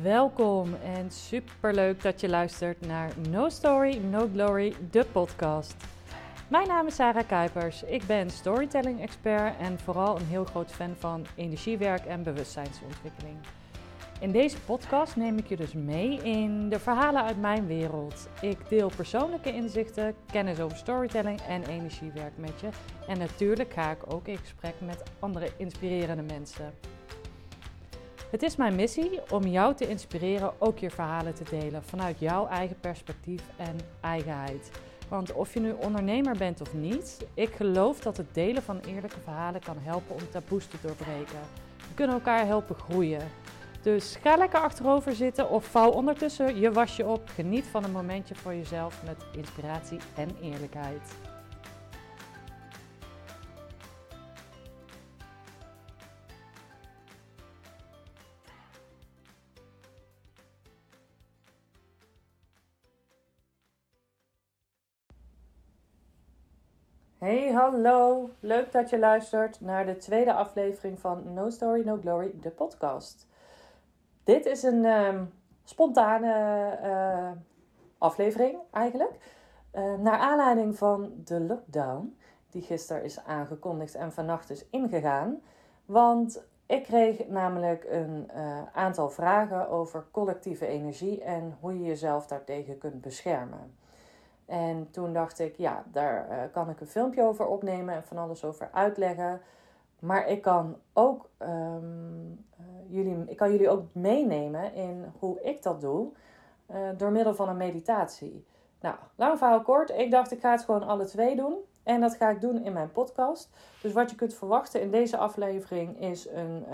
Welkom en superleuk dat je luistert naar No Story, No Glory, de podcast. Mijn naam is Sarah Kuipers. Ik ben storytelling expert en vooral een heel groot fan van energiewerk en bewustzijnsontwikkeling. In deze podcast neem ik je dus mee in de verhalen uit mijn wereld. Ik deel persoonlijke inzichten, kennis over storytelling en energiewerk met je. En natuurlijk ga ik ook in gesprek met andere inspirerende mensen. Het is mijn missie om jou te inspireren ook je verhalen te delen vanuit jouw eigen perspectief en eigenheid. Want of je nu ondernemer bent of niet, ik geloof dat het delen van eerlijke verhalen kan helpen om taboes te doorbreken. We kunnen elkaar helpen groeien. Dus ga lekker achterover zitten of vouw ondertussen je wasje op. Geniet van een momentje voor jezelf met inspiratie en eerlijkheid. Hey, hallo. Leuk dat je luistert naar de tweede aflevering van No Story, No Glory, de podcast. Dit is een ehm, spontane uh, aflevering eigenlijk. Uh, naar aanleiding van de lockdown, die gisteren is aangekondigd en vannacht is ingegaan. Want ik kreeg namelijk een uh, aantal vragen over collectieve energie en hoe je jezelf daartegen kunt beschermen. En toen dacht ik, ja, daar uh, kan ik een filmpje over opnemen en van alles over uitleggen. Maar ik kan ook um, uh, jullie, ik kan jullie ook meenemen in hoe ik dat doe uh, door middel van een meditatie. Nou, lang verhaal kort. Ik dacht, ik ga het gewoon alle twee doen. En dat ga ik doen in mijn podcast. Dus wat je kunt verwachten in deze aflevering is een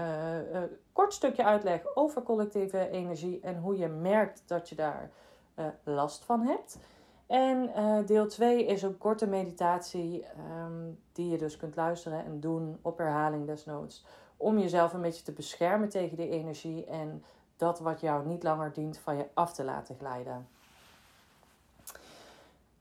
kort stukje uitleg over collectieve energie en hoe je merkt dat je daar last van hebt. En uh, deel 2 is een korte meditatie um, die je dus kunt luisteren en doen op herhaling desnoods. Om jezelf een beetje te beschermen tegen die energie en dat wat jou niet langer dient van je af te laten glijden.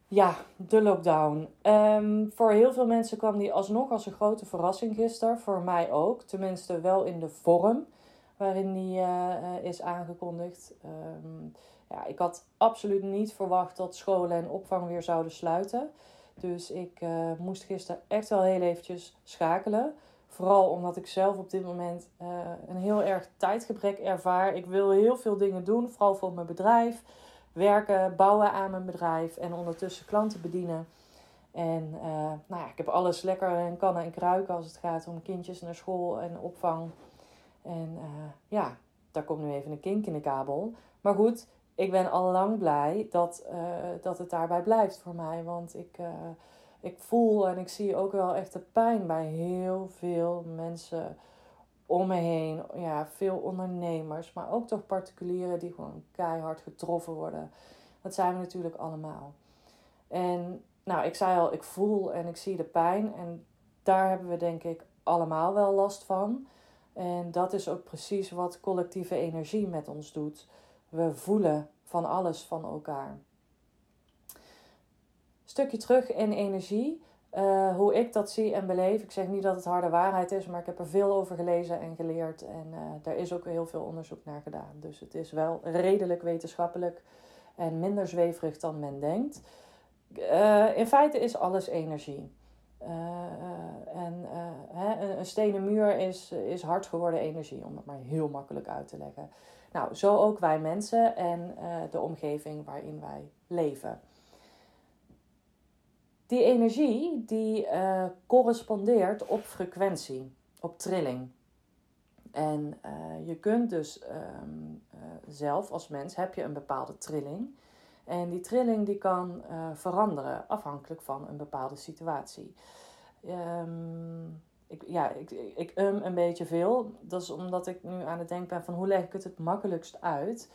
Ja, de lockdown. Um, voor heel veel mensen kwam die alsnog als een grote verrassing gisteren. Voor mij ook. Tenminste wel in de vorm waarin die uh, is aangekondigd. Um, ja, ik had absoluut niet verwacht dat scholen en opvang weer zouden sluiten. Dus ik uh, moest gisteren echt wel heel eventjes schakelen. Vooral omdat ik zelf op dit moment uh, een heel erg tijdgebrek ervaar. Ik wil heel veel dingen doen, vooral voor mijn bedrijf. Werken, bouwen aan mijn bedrijf en ondertussen klanten bedienen. En uh, nou ja, ik heb alles lekker in kannen en kruiken als het gaat om kindjes naar school en opvang. En ja, daar komt nu even een kink in de kabel. Maar goed, ik ben al lang blij dat, uh, dat het daarbij blijft voor mij. Want ik, uh, ik voel en ik zie ook wel echt de pijn bij heel veel mensen om me heen. Ja, veel ondernemers, maar ook toch particulieren die gewoon keihard getroffen worden. Dat zijn we natuurlijk allemaal. En nou, ik zei al, ik voel en ik zie de pijn. En daar hebben we denk ik allemaal wel last van. En dat is ook precies wat collectieve energie met ons doet we voelen van alles van elkaar. Stukje terug in energie. Uh, hoe ik dat zie en beleef. Ik zeg niet dat het harde waarheid is, maar ik heb er veel over gelezen en geleerd. En uh, daar is ook heel veel onderzoek naar gedaan. Dus het is wel redelijk wetenschappelijk en minder zweverig dan men denkt. Uh, in feite is alles energie. En hè, een stenen muur is, is hard geworden energie, om het maar heel makkelijk uit te leggen. Nou, zo ook wij mensen en de omgeving waarin wij leven. Die energie die correspondeert op frequentie, op trilling. En je kunt dus um, zelf als mens heb je een bepaalde trilling. En die trilling die kan veranderen afhankelijk van een bepaalde situatie. Um, ik, ja, ik, ik um een beetje veel. Dat is omdat ik nu aan het denken ben van hoe leg ik het het makkelijkst uit.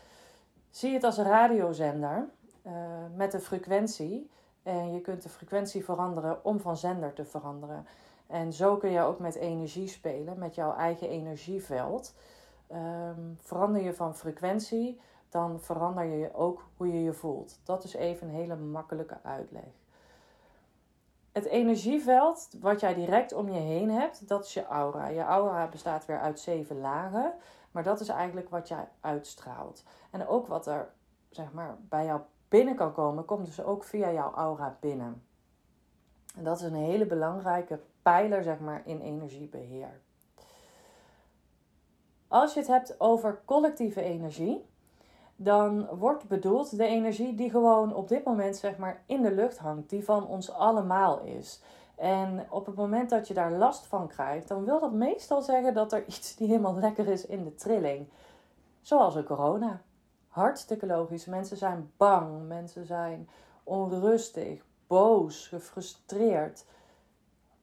Zie het als een radiozender uh, met een frequentie. En je kunt de frequentie veranderen om van zender te veranderen. En zo kun je ook met energie spelen, met jouw eigen energieveld. Um, verander je van frequentie, dan verander je ook hoe je je voelt. Dat is even een hele makkelijke uitleg. het energieveld wat jij direct om je heen hebt, dat is je aura. Je aura bestaat weer uit zeven lagen, maar dat is eigenlijk wat jij uitstraalt. En ook wat er zeg maar, bij jou binnen kan komen, komt dus ook via jouw aura binnen. En dat is een hele belangrijke pijler zeg maar, in energiebeheer. Als je het hebt over collectieve energie, dan wordt bedoeld de energie die gewoon op dit moment zeg maar in de lucht hangt, die van ons allemaal is. En op het moment dat je daar last van krijgt, dan wil dat meestal zeggen dat er iets niet helemaal lekker is in de trilling. Zoals een corona. Hartstikke logisch. Mensen zijn bang, mensen zijn onrustig, boos, gefrustreerd,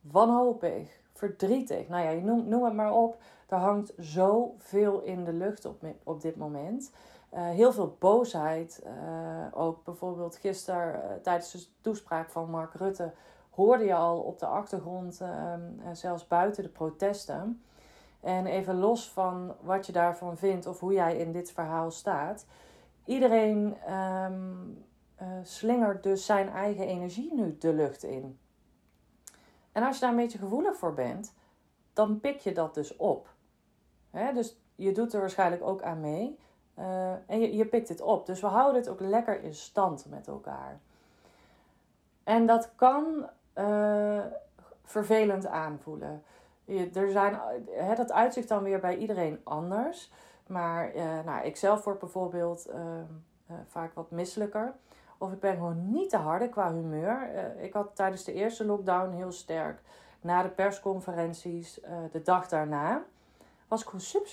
wanhopig, verdrietig. Nou ja, je noem, noem het maar op. Er hangt zoveel in de lucht op, op dit moment. Uh, heel veel boosheid. Uh, ook bijvoorbeeld gisteren uh, tijdens de toespraak van Mark Rutte hoorde je al op de achtergrond, ehm, zelfs buiten de protesten. En even los van wat je daarvan vindt of hoe jij in dit verhaal staat. Iedereen um, slingert dus zijn eigen energie nu de lucht in. En als je daar een beetje gevoelig voor bent, dan pik je dat dus op. dus je doet er waarschijnlijk ook aan mee. Uh, en je, pikt het op. Dus we houden het ook lekker in stand met elkaar. En dat kan uh, vervelend aanvoelen. Er zijn, hè, dat uitzicht dan weer bij iedereen anders. Maar uh, nou, ik zelf word bijvoorbeeld ehm, vaak wat misselijker. Of ik ben gewoon niet te harde qua humeur. ik had tijdens de eerste lockdown heel sterk. Na de persconferenties, de dag daarna, was ik gewoon super.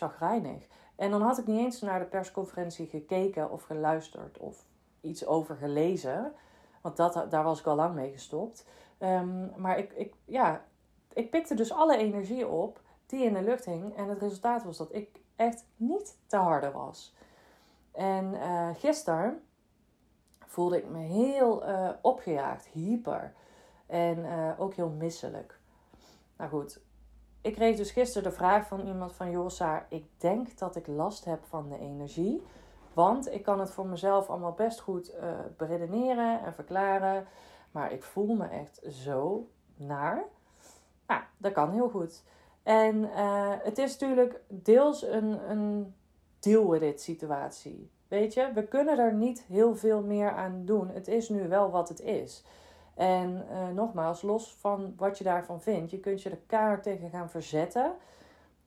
En dan had ik niet eens naar de persconferentie gekeken of geluisterd of iets over gelezen. Want dat, daar was ik al lang mee gestopt. Ehm, maar ik, ik, ja, ik pikte dus alle energie op die in de lucht hing. En het resultaat was dat ik echt niet te harde was. En uh, gisteren voelde ik me heel uh, opgejaagd, hyper. En uh, ook heel misselijk. Nou goed, ik kreeg dus gisteren de vraag van iemand van... Joh, ik denk dat ik last heb van de energie. Want ik kan het voor mezelf allemaal best goed uh, beredeneren en verklaren. Maar ik voel me echt zo naar. Nou, dat kan heel goed. En uh, het is natuurlijk deels een, een deal with it situatie. Weet je, we kunnen er niet heel veel meer aan doen. Het is nu wel wat het is. En uh, nogmaals, los van wat je daarvan vindt, je kunt je er kaart tegen gaan verzetten,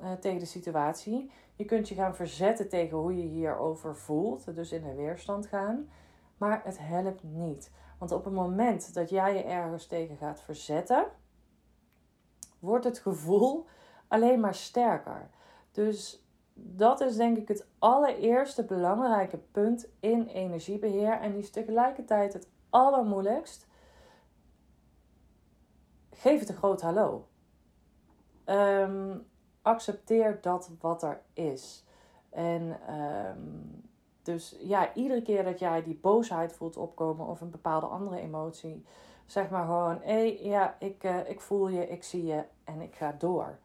uh, tegen de situatie. Je kunt je gaan verzetten tegen hoe je hierover voelt, dus in de weerstand gaan. Maar het helpt niet. Want op het moment dat jij je ergens tegen gaat verzetten, wordt het gevoel alleen maar sterker. Dus dat is denk ik het allereerste belangrijke punt in energiebeheer. En die is tegelijkertijd het allermoeilijkst geef het een groot hallo. Ehm, accepteer dat wat er is. En um, dus ja, iedere keer dat jij die boosheid voelt opkomen of een bepaalde andere emotie, zeg maar gewoon: hé, hey, ja, ik, uh, ik voel je, ik zie je en ik ga door.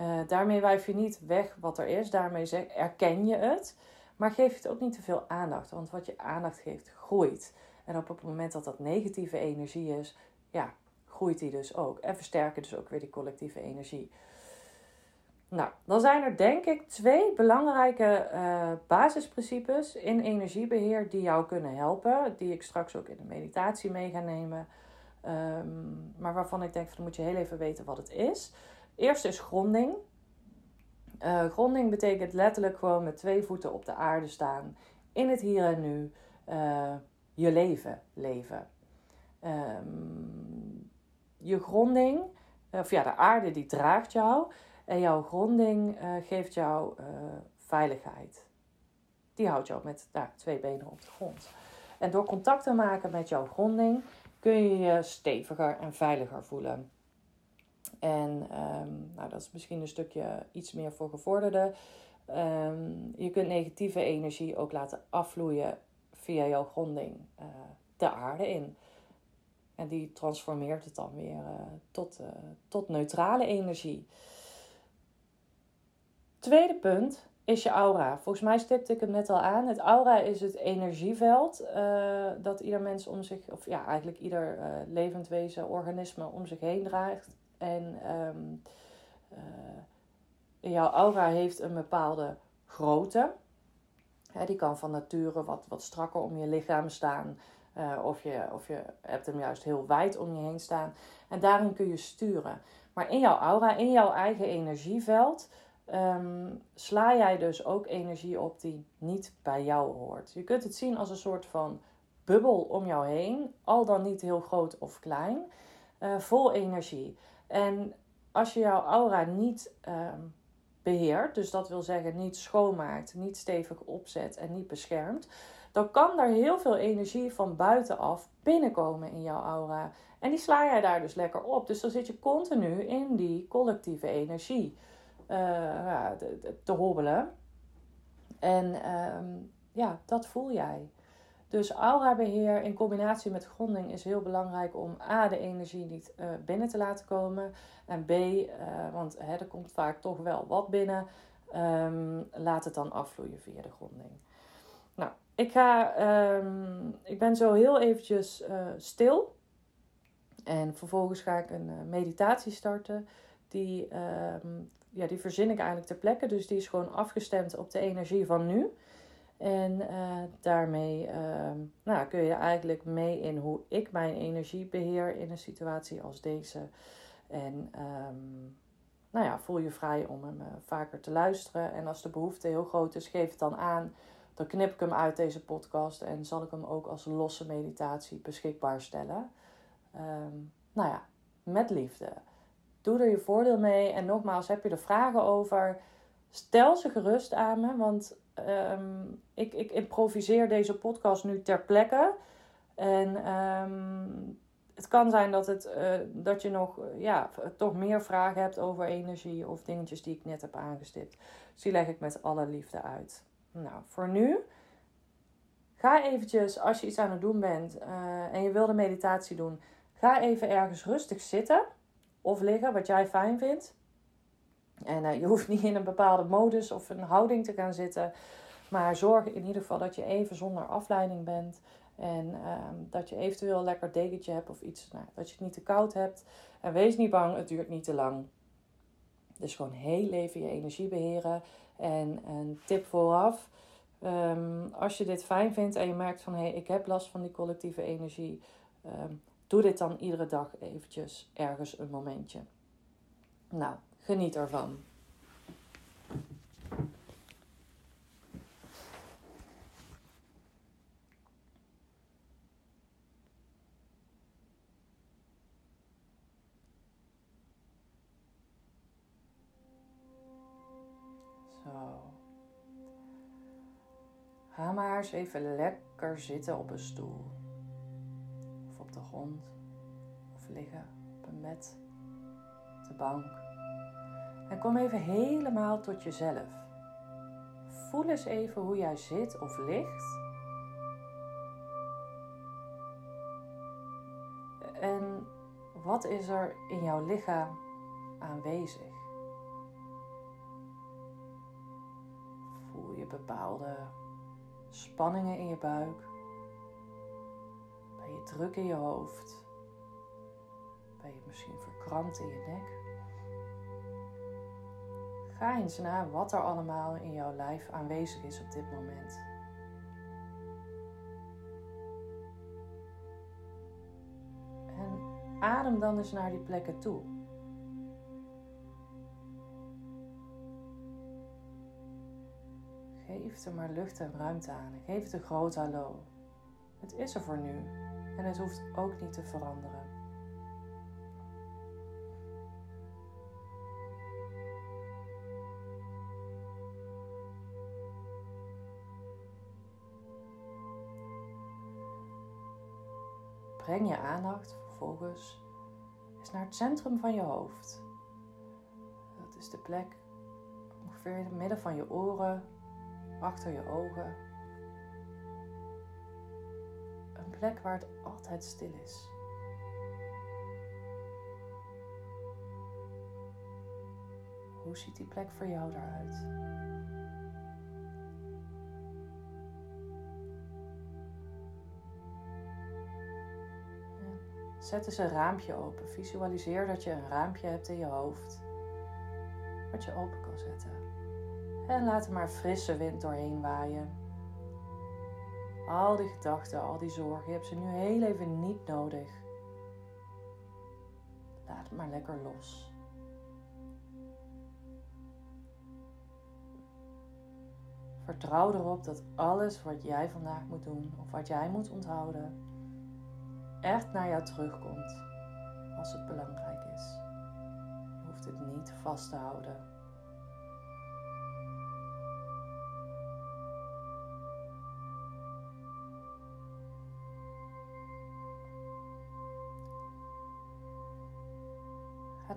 Uh, daarmee wijf je niet weg wat er is, daarmee zeg, erken je het, maar geef het ook niet te veel aandacht, want wat je aandacht geeft, groeit. En op het moment dat dat negatieve energie is, ja, groeit die dus ook. En versterken dus ook weer die collectieve energie. Nou, dan zijn er denk ik twee belangrijke uh, basisprincipes in energiebeheer die jou kunnen helpen. Die ik straks ook in de meditatie mee ga nemen. Um, maar waarvan ik denk, van, moet je heel even weten wat het is. Eerst is gronding. Uh, gronding betekent letterlijk gewoon met twee voeten op de aarde staan. In het hier en nu. Uh, je leven leven. Um, je gronding, of ja, de aarde die draagt jou. En jouw gronding uh, geeft jou uh, veiligheid. Die houdt jou met nou, twee benen op de grond. En door contact te maken met jouw gronding kun je je steviger en veiliger voelen. En um, nou, dat is misschien een stukje iets meer voor gevorderden. Um, je kunt negatieve energie ook laten afvloeien via jouw gronding de aarde in. En die transformeert het dan weer uh, tot, uh, tot neutrale energie. Tweede punt is je aura? Volgens mij stipte ik het net al aan. Het aura is het energieveld uh, dat ieder mens om zich, of ja, eigenlijk ieder levend wezen, organisme om zich heen draagt. En uh, jouw aura heeft een bepaalde grootte. die kan van nature wat, wat strakker om je lichaam staan. Of, je, of je hebt hem juist heel wijd om je heen staan. En daarin kun je sturen. Maar in jouw aura, in jouw eigen energieveld, um, sla jij dus ook energie op die niet bij jou hoort. Je kunt het zien als een soort van bubbel om jou heen, al dan niet heel groot of klein, uh, vol energie. En als je jouw aura niet um, beheert, dus dat wil zeggen niet schoonmaakt, niet stevig opzet en niet beschermt, dan kan er heel veel energie van buitenaf binnenkomen in jouw aura. En die sla jij daar dus lekker op. Dus dan zit je continu in die collectieve energie uh, te, hobbelen. En ehm, ja, dat voel jij. Dus aurabeheer in combinatie met gronding is heel belangrijk om A, de energie niet uh, binnen te laten komen. En B, uh, want hè, er komt vaak toch wel wat binnen. Um, laat het dan afvloeien via de gronding. Nou, ik, ga, um, ik ben zo heel eventjes uh, stil. En vervolgens ga ik een meditatie starten. Die um, ja, die verzin ik eigenlijk ter plekke. Dus die is gewoon afgestemd op de energie van nu. En uh, daarmee uh, nou, kun je eigenlijk mee in hoe ik mijn energie beheer in een situatie als deze. En nou ja, voel je vrij om hem vaker te luisteren. En als de behoefte heel groot is, geef het dan aan. Dan knip ik hem uit deze podcast en zal ik hem ook als losse meditatie beschikbaar stellen. Um, nou ja, met liefde. Doe er je voordeel mee. En nogmaals, heb je er vragen over? Stel ze gerust aan me. Want ehm, ik, ik improviseer deze podcast nu ter plekke. En ehm, het kan zijn dat, het, uh, dat je nog ja, toch meer vragen hebt over energie of dingetjes die ik net heb aangestipt. Dus die leg ik met alle liefde uit. Nou, voor nu. Ga eventjes, als je iets aan het doen bent uh, en je wil de meditatie doen, ga even ergens rustig zitten of liggen, wat jij fijn vindt. En uh, je hoeft niet in een bepaalde modus of een houding te gaan zitten. Maar zorg in ieder geval dat je even zonder afleiding bent. En uh, dat je eventueel een lekker dekentje hebt of iets. Nou, dat je het niet te koud hebt. En wees niet bang, het duurt niet te lang. Dus gewoon heel even je energie beheren. En een tip vooraf. Um, als je dit fijn vindt en je merkt van hé, hey, ik heb last van die collectieve energie. Um, Doe dit dan iedere dag eventjes ergens een momentje. Nou, geniet ervan. Ga maar eens even lekker zitten op een stoel de grond of liggen op een bed, op de bank. En kom even helemaal tot jezelf. Voel eens even hoe jij zit of ligt. En wat is er in jouw lichaam aanwezig? Voel je bepaalde spanningen in je buik? Ben je druk in je hoofd? Ben je misschien verkrampt in je nek? Ga eens na wat er allemaal in jouw lijf aanwezig is op dit moment. En adem dan eens naar die plekken toe. Geef er maar lucht en ruimte aan. Geef het een groot hallo. Het is er voor nu en het hoeft ook niet te veranderen. Breng je aandacht vervolgens eens naar het centrum van je hoofd. Dat is de plek ongeveer in het midden van je oren, achter je ogen. Een plek waar het altijd stil is. Hoe ziet die plek voor jou eruit? Zet eens een raampje open. Visualiseer dat je een raampje hebt in je hoofd, wat je open kan zetten. En laat er maar frisse wind doorheen waaien. Al die gedachten, al die zorgen, je hebt ze nu heel even niet nodig. Laat het maar lekker los. Vertrouw erop dat alles wat jij vandaag moet doen of wat jij moet onthouden, echt naar jou terugkomt als het belangrijk is. Je hoeft het niet vast te houden.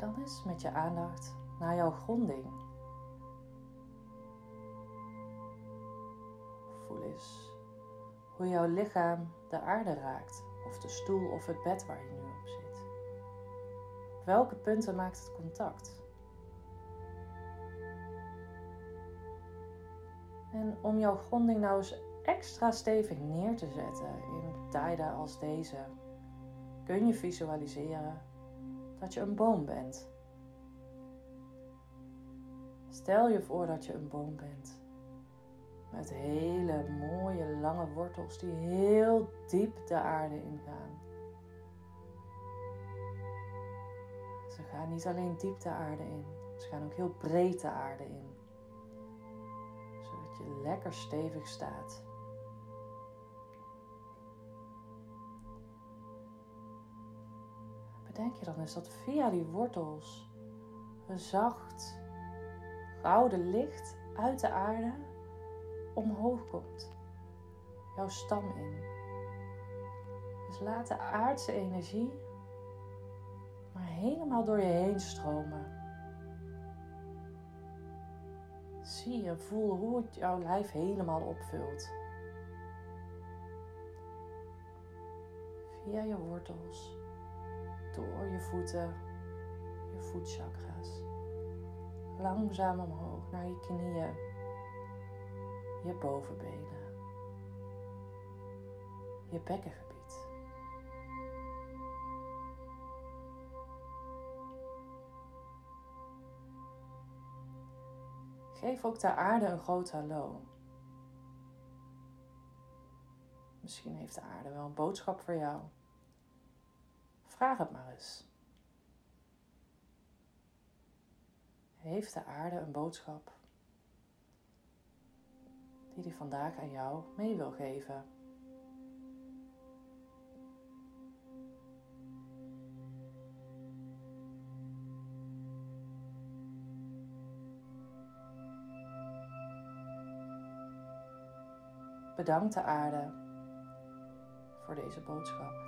Dan eens met je aandacht naar jouw gronding. Voel eens hoe jouw lichaam de aarde raakt, of de stoel of het bed waar je nu op zit. Op welke punten maakt het contact? En om jouw gronding nou eens extra stevig neer te zetten in tijden als deze, kun je visualiseren dat je een boom bent. Stel je voor dat je een boom bent. Met hele mooie lange wortels die heel diep de aarde ingaan. Ze gaan niet alleen diep de aarde in, ze gaan ook heel breed de aarde in. Zodat je lekker stevig staat. Bedenk je dan eens dat via die wortels een zacht gouden licht uit de aarde omhoog komt. Jouw stam in. Dus laat de aardse energie maar helemaal door je heen stromen. Zie en voel hoe het jouw lijf helemaal opvult. Via je wortels door je voeten, je voetchakra's. Langzaam omhoog naar je knieën, je bovenbenen, je bekkengebied. Geef ook de aarde een groot hallo. Misschien heeft de aarde wel een boodschap voor jou. Vraag het maar eens. Heeft de aarde een boodschap die hij vandaag aan jou mee wil geven? Bedank de aarde voor deze boodschap.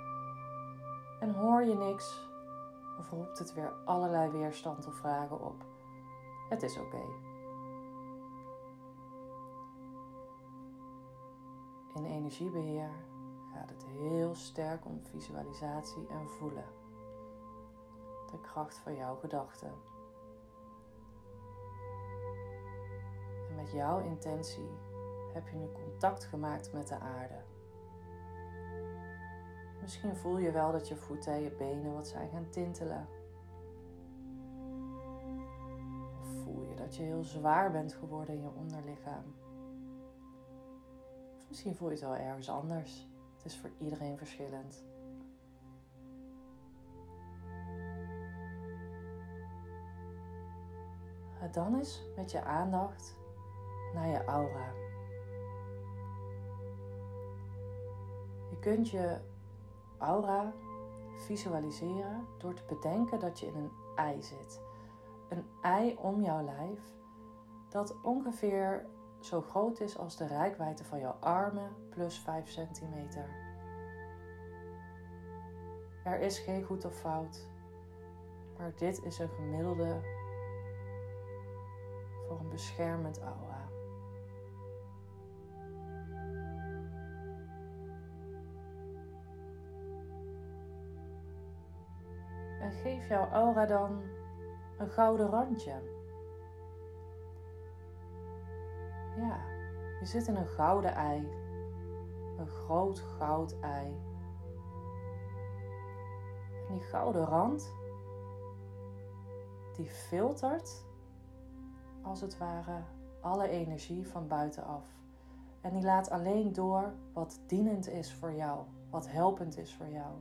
En hoor je niks of roept het weer allerlei weerstand of vragen op. Het is oké. In energiebeheer gaat het heel sterk om visualisatie en voelen. De kracht van jouw gedachten. En met jouw intentie heb je nu contact gemaakt met de aarde. Misschien voel je wel dat je voeten en je benen wat zijn gaan tintelen. Of voel je dat je heel zwaar bent geworden in je onderlichaam. Of misschien voel je het wel ergens anders. Het is voor iedereen verschillend. Ga dan eens met je aandacht naar je aura. Je kunt je aura visualiseren door te bedenken dat je in een ei zit. Een ei om jouw lijf dat ongeveer zo groot is als de rijkwijde van jouw armen plus 5 centimeter. Er is geen goed of fout, maar dit is een gemiddelde voor een beschermend aura. Geef jouw aura dan een gouden randje. Ja, je zit in een gouden ei. Een groot goud ei. gouden rand, die filtert als het ware alle energie van buitenaf. En die laat alleen door wat dienend is voor jou, wat helpend is voor jou.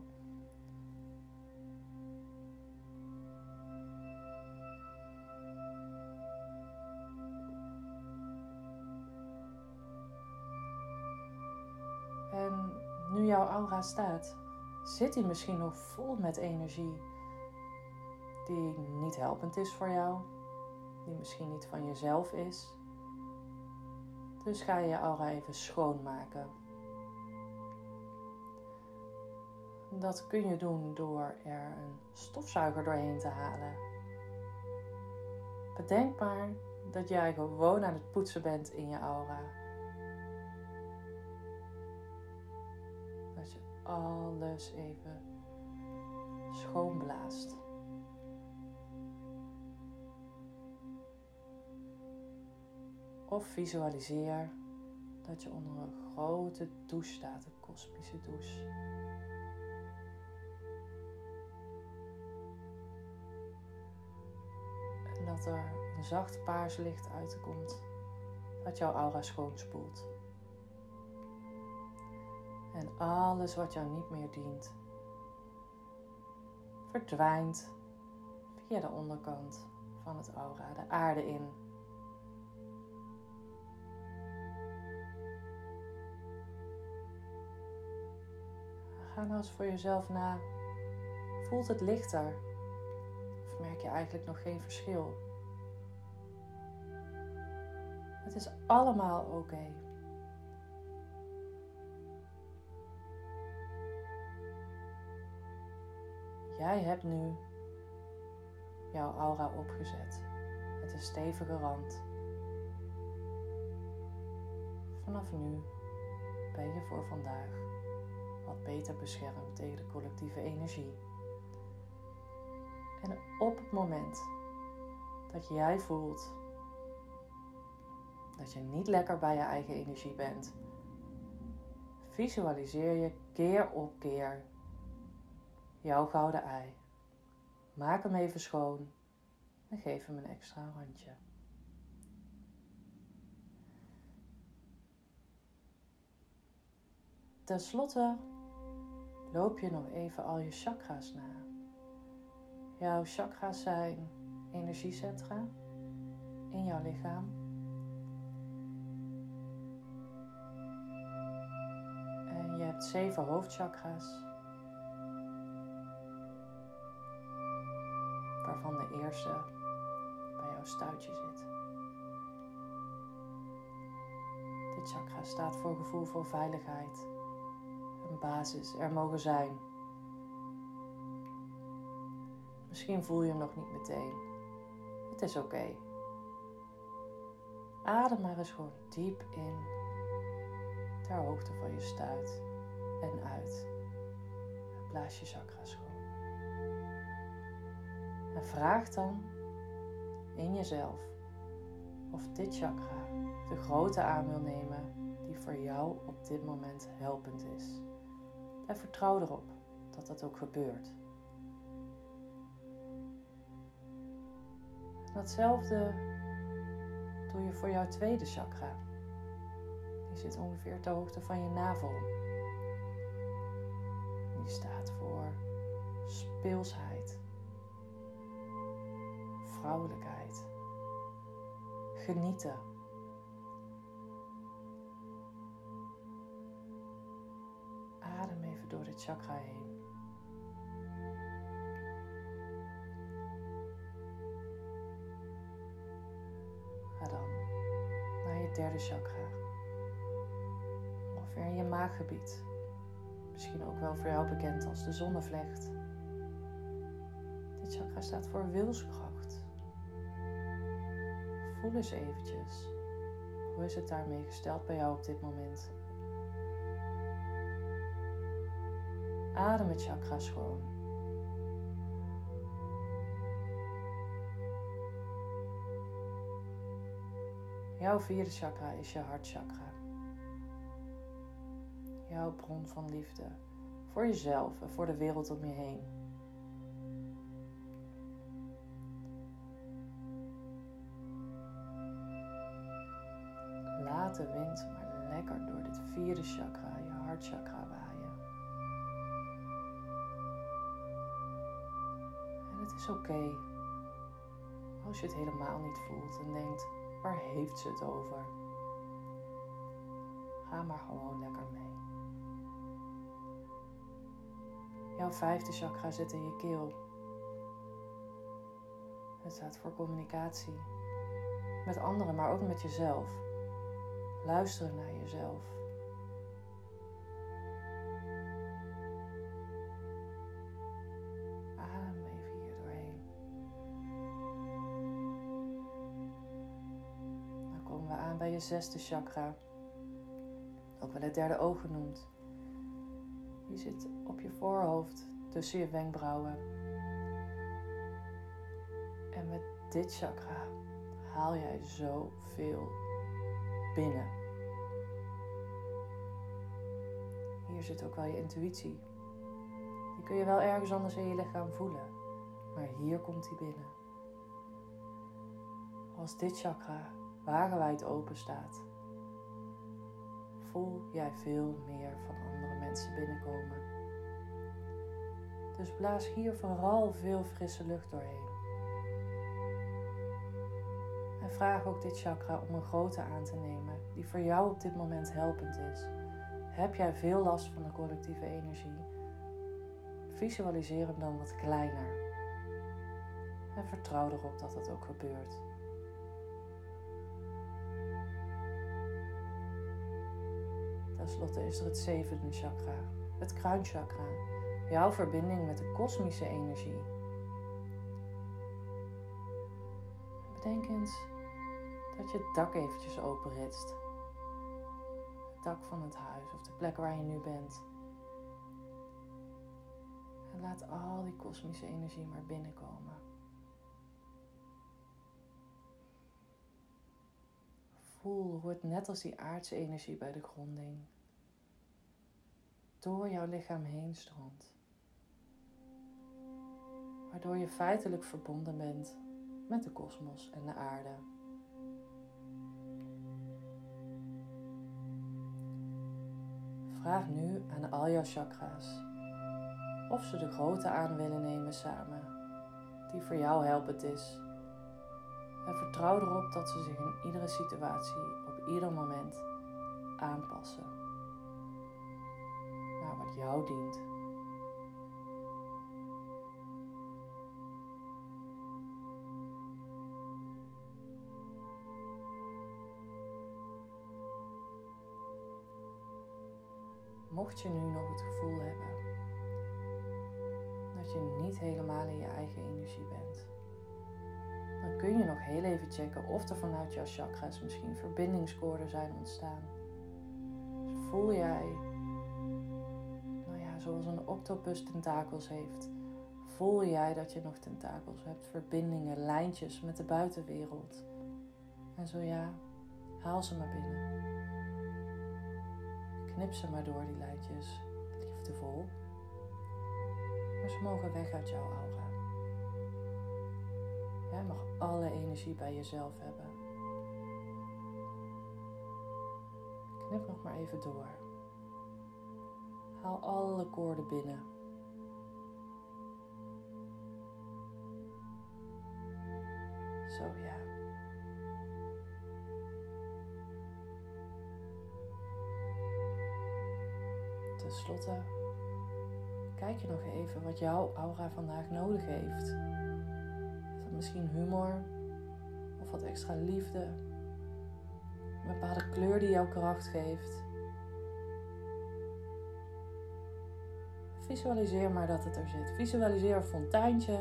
Jouw aura staat, zit hij misschien nog vol met energie die niet helpend is voor jou, die misschien niet van jezelf is. Dus ga je aura even schoonmaken. Dat kun je doen door er een stofzuiger doorheen te halen. Bedenk maar dat jij gewoon aan het poetsen bent in je aura. Alles even schoonblaast. Of visualiseer dat je onder een grote douche staat, een kosmische douche. En dat er een zacht paars licht uitkomt dat jouw aura schoonspoelt. En alles wat jou niet meer dient, verdwijnt via de onderkant van het aura, de aarde in. Ga nou eens voor jezelf na. Voelt het lichter? Of merk je eigenlijk nog geen verschil? Het is allemaal oké. Jij hebt nu jouw aura opgezet met een stevige rand. Vanaf nu ben je voor vandaag wat beter beschermt tegen de collectieve energie. En op het moment dat jij voelt dat je niet lekker bij je eigen energie bent, visualiseer je keer op keer jouw gouden ei. Maak hem even schoon en geef hem een extra handje. Ten slotte loop je nog even al je chakra's na. Jouw chakra's zijn energiecentra in jouw lichaam. En je hebt zeven hoofdchakra's. Waarvan de eerste bij jouw stuitje zit. Dit chakra staat voor gevoel voor veiligheid een basis er mogen zijn. Misschien voel je hem nog niet meteen. Het is oké. Adem maar eens gewoon diep in, ter hoogte van je stuit en uit. Blaas je chakra schoon. Vraag dan in jezelf of dit chakra de grote aan wil nemen die voor jou op dit moment helpend is. En vertrouw erop dat dat ook gebeurt. Datzelfde doe je voor jouw tweede chakra. Die zit ongeveer ter hoogte van je navel. Die staat voor speelsheid, genieten door het chakra heen. Ga dan naar je derde chakra. Ongeveer in je maaggebied. Misschien ook wel voor jou bekend als de zonnevlecht. Dit chakra staat voor wilskracht. Voel eens eventjes. Hoe is het daarmee gesteld bij jou op dit moment? Adem het chakra schoon. Jouw vierde chakra is je hartchakra. Jouw bron van liefde voor jezelf en voor de wereld om je heen. De wind maar lekker door dit vierde chakra, je hartchakra, waaien. En het is oké als je het helemaal niet voelt en denkt: waar heeft ze het over? Ga maar gewoon lekker mee. Jouw vijfde chakra zit in je keel. Het staat voor communicatie met anderen, maar ook met jezelf. Luisteren naar jezelf. Adem even hier doorheen. Dan komen we aan bij je zesde chakra, ook wel het derde oog genoemd. Die zit op je voorhoofd, tussen je wenkbrauwen. En met dit chakra haal jij zoveel binnen. Hier zit ook wel je intuïtie. Die kun je wel ergens anders in je lichaam voelen, maar hier komt die binnen. Als dit chakra wagenwijd open staat, voel jij veel meer van andere mensen binnenkomen. Dus blaas hier vooral veel frisse lucht doorheen. Vraag ook dit chakra om een grootte aan te nemen die voor jou op dit moment helpend is. Heb jij veel last van de collectieve energie? Visualiseer hem dan wat kleiner. En vertrouw erop dat het ook gebeurt. Ten slotte is er het zevende chakra, het kruinchakra, jouw verbinding met de kosmische energie. Bedenk eens dat je het dak eventjes openritst. Het dak van het huis of de plek waar je nu bent. En laat al die kosmische energie maar binnenkomen. Voel hoe het net als die aardse energie bij de gronding door jouw lichaam heen stroomt. Waardoor je feitelijk verbonden bent met de kosmos en de aarde. Vraag nu aan al jouw chakra's of ze de grootte aan willen nemen samen, die voor jou helpend is. En vertrouw erop dat ze zich in iedere situatie, op ieder moment aanpassen naar wat jou dient. Mocht je nu nog het gevoel hebben dat je niet helemaal in je eigen energie bent, dan kun je nog heel even checken of er vanuit jouw chakras misschien verbindingskoorden zijn ontstaan. Dus voel jij, nou ja, zoals een octopus tentakels heeft, voel jij dat je nog tentakels hebt, verbindingen, lijntjes met de buitenwereld. En zo ja, haal ze maar binnen. Knip ze maar door die lijntjes, liefdevol. Maar ze mogen weg uit jouw aura. Jij mag alle energie bij jezelf hebben. Knip nog maar even door. Haal alle koorden binnen. Zo ja. Ten slotte, kijk je nog even wat jouw aura vandaag nodig heeft. Is dat misschien humor of wat extra liefde? Een bepaalde kleur die jouw kracht geeft. Visualiseer maar dat het er zit. Visualiseer een fonteintje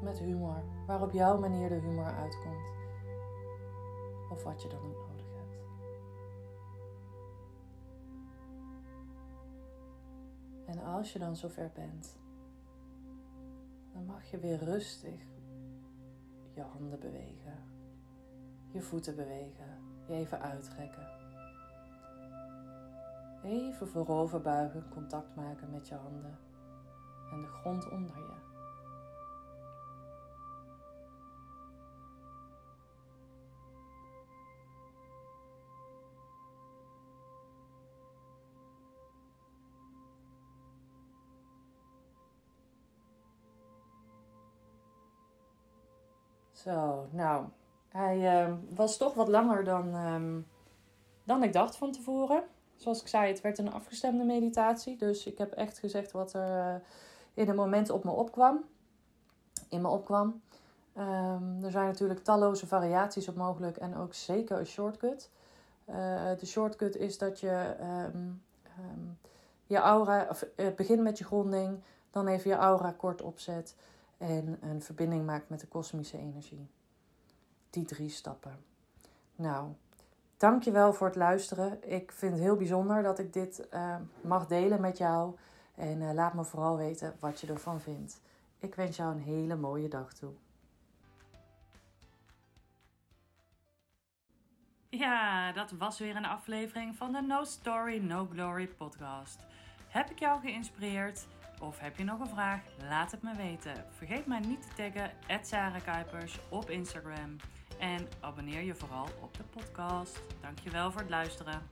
met humor, waar op jouw manier de humor uitkomt. Of wat je dan ook als je dan zover bent, dan mag je weer rustig je handen bewegen, je voeten bewegen, je even uitrekken. Even voorover buigen, contact maken met je handen en de grond onder je. Zo, nou, hij ehm, was toch wat langer dan, ehm, dan ik dacht van tevoren. Zoals ik zei, het werd een afgestemde meditatie. Dus ik heb echt gezegd wat er uh, in het moment op me opkwam. In me opkwam. Um, er zijn natuurlijk talloze variaties op mogelijk en ook zeker een shortcut. Uh, de shortcut is dat je je aura, of uh, begint met je gronding, dan even je aura kort opzet en een verbinding maakt met de kosmische energie. Die drie stappen. Nou, dankjewel voor het luisteren. Ik vind het heel bijzonder dat ik dit uh, mag delen met jou. En uh, laat me vooral weten wat je ervan vindt. Ik wens jou een hele mooie dag toe. Ja, dat was weer een aflevering van de No Story, No Glory podcast. Heb ik jou geïnspireerd? Of heb je nog een vraag? Laat het me weten. Vergeet mij niet te taggen Sarah Kuipers op Instagram. En abonneer je vooral op de podcast. Dankjewel voor het luisteren.